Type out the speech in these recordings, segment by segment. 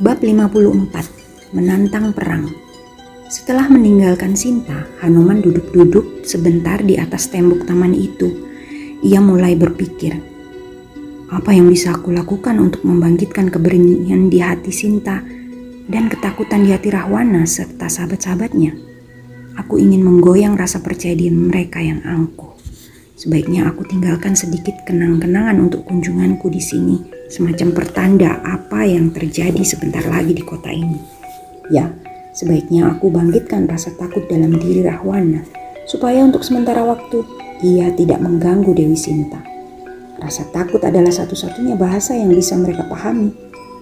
Bab 54 Menantang Perang Setelah meninggalkan Sinta, Hanuman duduk-duduk sebentar di atas tembok taman itu. Ia mulai berpikir, apa yang bisa aku lakukan untuk membangkitkan keberanian di hati Sinta dan ketakutan di hati Rahwana serta sahabat-sahabatnya. Aku ingin menggoyang rasa percaya diri mereka yang angkuh. Sebaiknya aku tinggalkan sedikit kenang-kenangan untuk kunjunganku di sini, semacam pertanda apa yang terjadi sebentar lagi di kota ini. Ya, sebaiknya aku bangkitkan rasa takut dalam diri Rahwana, supaya untuk sementara waktu ia tidak mengganggu Dewi Sinta. Rasa takut adalah satu-satunya bahasa yang bisa mereka pahami.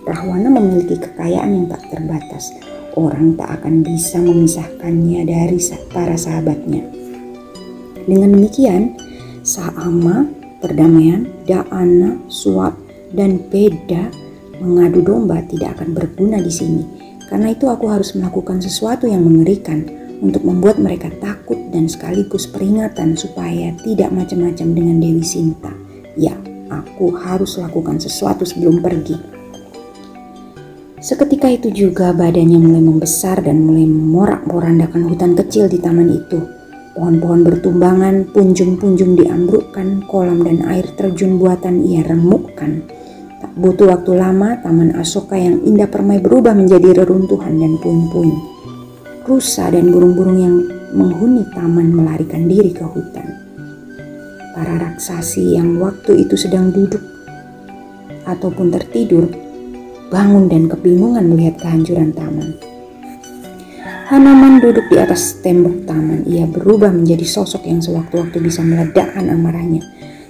Rahwana memiliki kekayaan yang tak terbatas. Orang tak akan bisa memisahkannya dari para sahabatnya. Dengan demikian, Saama, perdamaian, Da'ana, Suap, dan Beda mengadu domba tidak akan berguna di sini. Karena itu aku harus melakukan sesuatu yang mengerikan untuk membuat mereka takut dan sekaligus peringatan supaya tidak macam-macam dengan Dewi Sinta. Ya, aku harus lakukan sesuatu sebelum pergi. Seketika itu juga badannya mulai membesar dan mulai memorak-porandakan hutan kecil di taman itu. Pohon-pohon bertumbangan, punjung-punjung diambrukkan, kolam dan air terjun buatan ia remukkan. Tak butuh waktu lama, Taman Asoka yang indah permai berubah menjadi reruntuhan dan puing-puing. Rusa dan burung-burung yang menghuni taman melarikan diri ke hutan. Para raksasi yang waktu itu sedang duduk ataupun tertidur, bangun dan kebingungan melihat kehancuran taman. Hanaman duduk di atas tembok taman. Ia berubah menjadi sosok yang sewaktu-waktu bisa meledakkan amarahnya.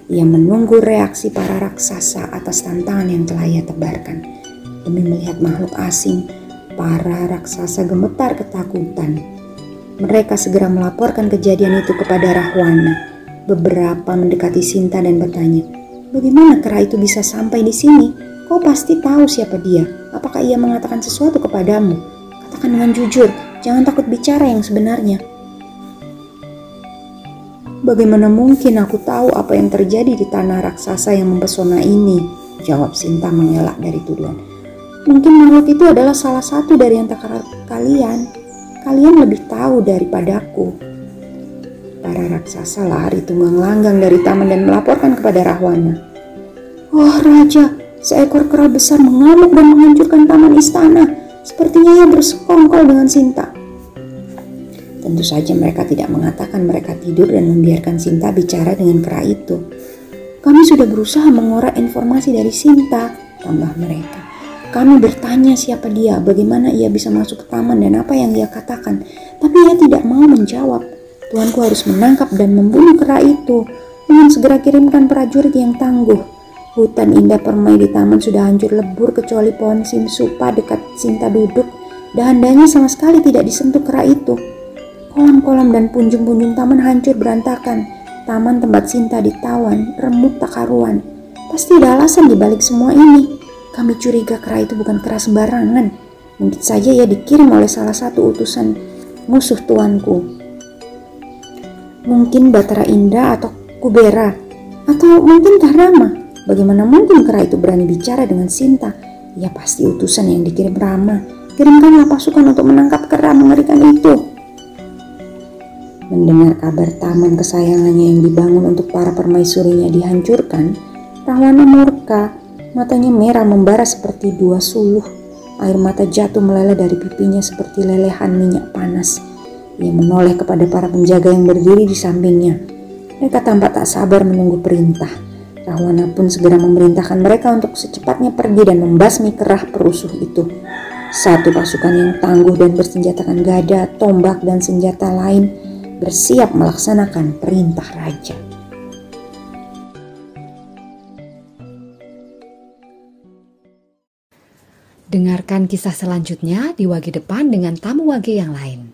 Ia menunggu reaksi para raksasa atas tantangan yang telah ia tebarkan. Demi melihat makhluk asing, para raksasa gemetar ketakutan. Mereka segera melaporkan kejadian itu kepada Rahwana. Beberapa mendekati Sinta dan bertanya, Bagaimana kera itu bisa sampai di sini? Kau pasti tahu siapa dia. Apakah ia mengatakan sesuatu kepadamu? Katakan dengan jujur, Jangan takut bicara yang sebenarnya. Bagaimana mungkin aku tahu apa yang terjadi di tanah raksasa yang mempesona ini? Jawab Sinta mengelak dari tuduhan. Mungkin makhluk itu adalah salah satu dari antara kalian. Kalian lebih tahu daripadaku. Para raksasa lari tunggang langgang dari taman dan melaporkan kepada Rahwana. Oh, Raja, seekor kera besar mengamuk dan menghancurkan taman istana. Sepertinya ia bersekongkol dengan Sinta. Tentu saja mereka tidak mengatakan mereka tidur dan membiarkan Sinta bicara dengan kera itu. Kami sudah berusaha mengorak informasi dari Sinta, tambah mereka. Kami bertanya siapa dia, bagaimana ia bisa masuk ke taman dan apa yang dia katakan. Tapi ia tidak mau menjawab. Tuanku harus menangkap dan membunuh kera itu. Ingin segera kirimkan prajurit yang tangguh. Hutan indah permai di taman sudah hancur lebur kecuali pohon simsupa dekat Sinta duduk. Dahan-dahannya sama sekali tidak disentuh kera itu. Kolam-kolam dan punjung-punjung taman hancur berantakan. Taman tempat Sinta ditawan, remuk tak karuan. Pasti ada alasan di balik semua ini. Kami curiga kera itu bukan kera sembarangan. Mungkin saja ia dikirim oleh salah satu utusan musuh tuanku. Mungkin Batara Indah atau Kubera. Atau mungkin Tarama. Bagaimana mungkin kera itu berani bicara dengan Sinta? Ia pasti utusan yang dikirim Rama. Kirimkanlah pasukan untuk menangkap kera mengerikan itu. Mendengar kabar taman kesayangannya yang dibangun untuk para permaisurinya dihancurkan, Rahwana murka, matanya merah membara seperti dua suluh. Air mata jatuh meleleh dari pipinya seperti lelehan minyak panas. Ia menoleh kepada para penjaga yang berdiri di sampingnya. Mereka tampak tak sabar menunggu perintah. Rahwana pun segera memerintahkan mereka untuk secepatnya pergi dan membasmi kerah perusuh itu. Satu pasukan yang tangguh dan bersenjatakan gada, tombak, dan senjata lain bersiap melaksanakan perintah raja. Dengarkan kisah selanjutnya di wage depan dengan tamu wage yang lain.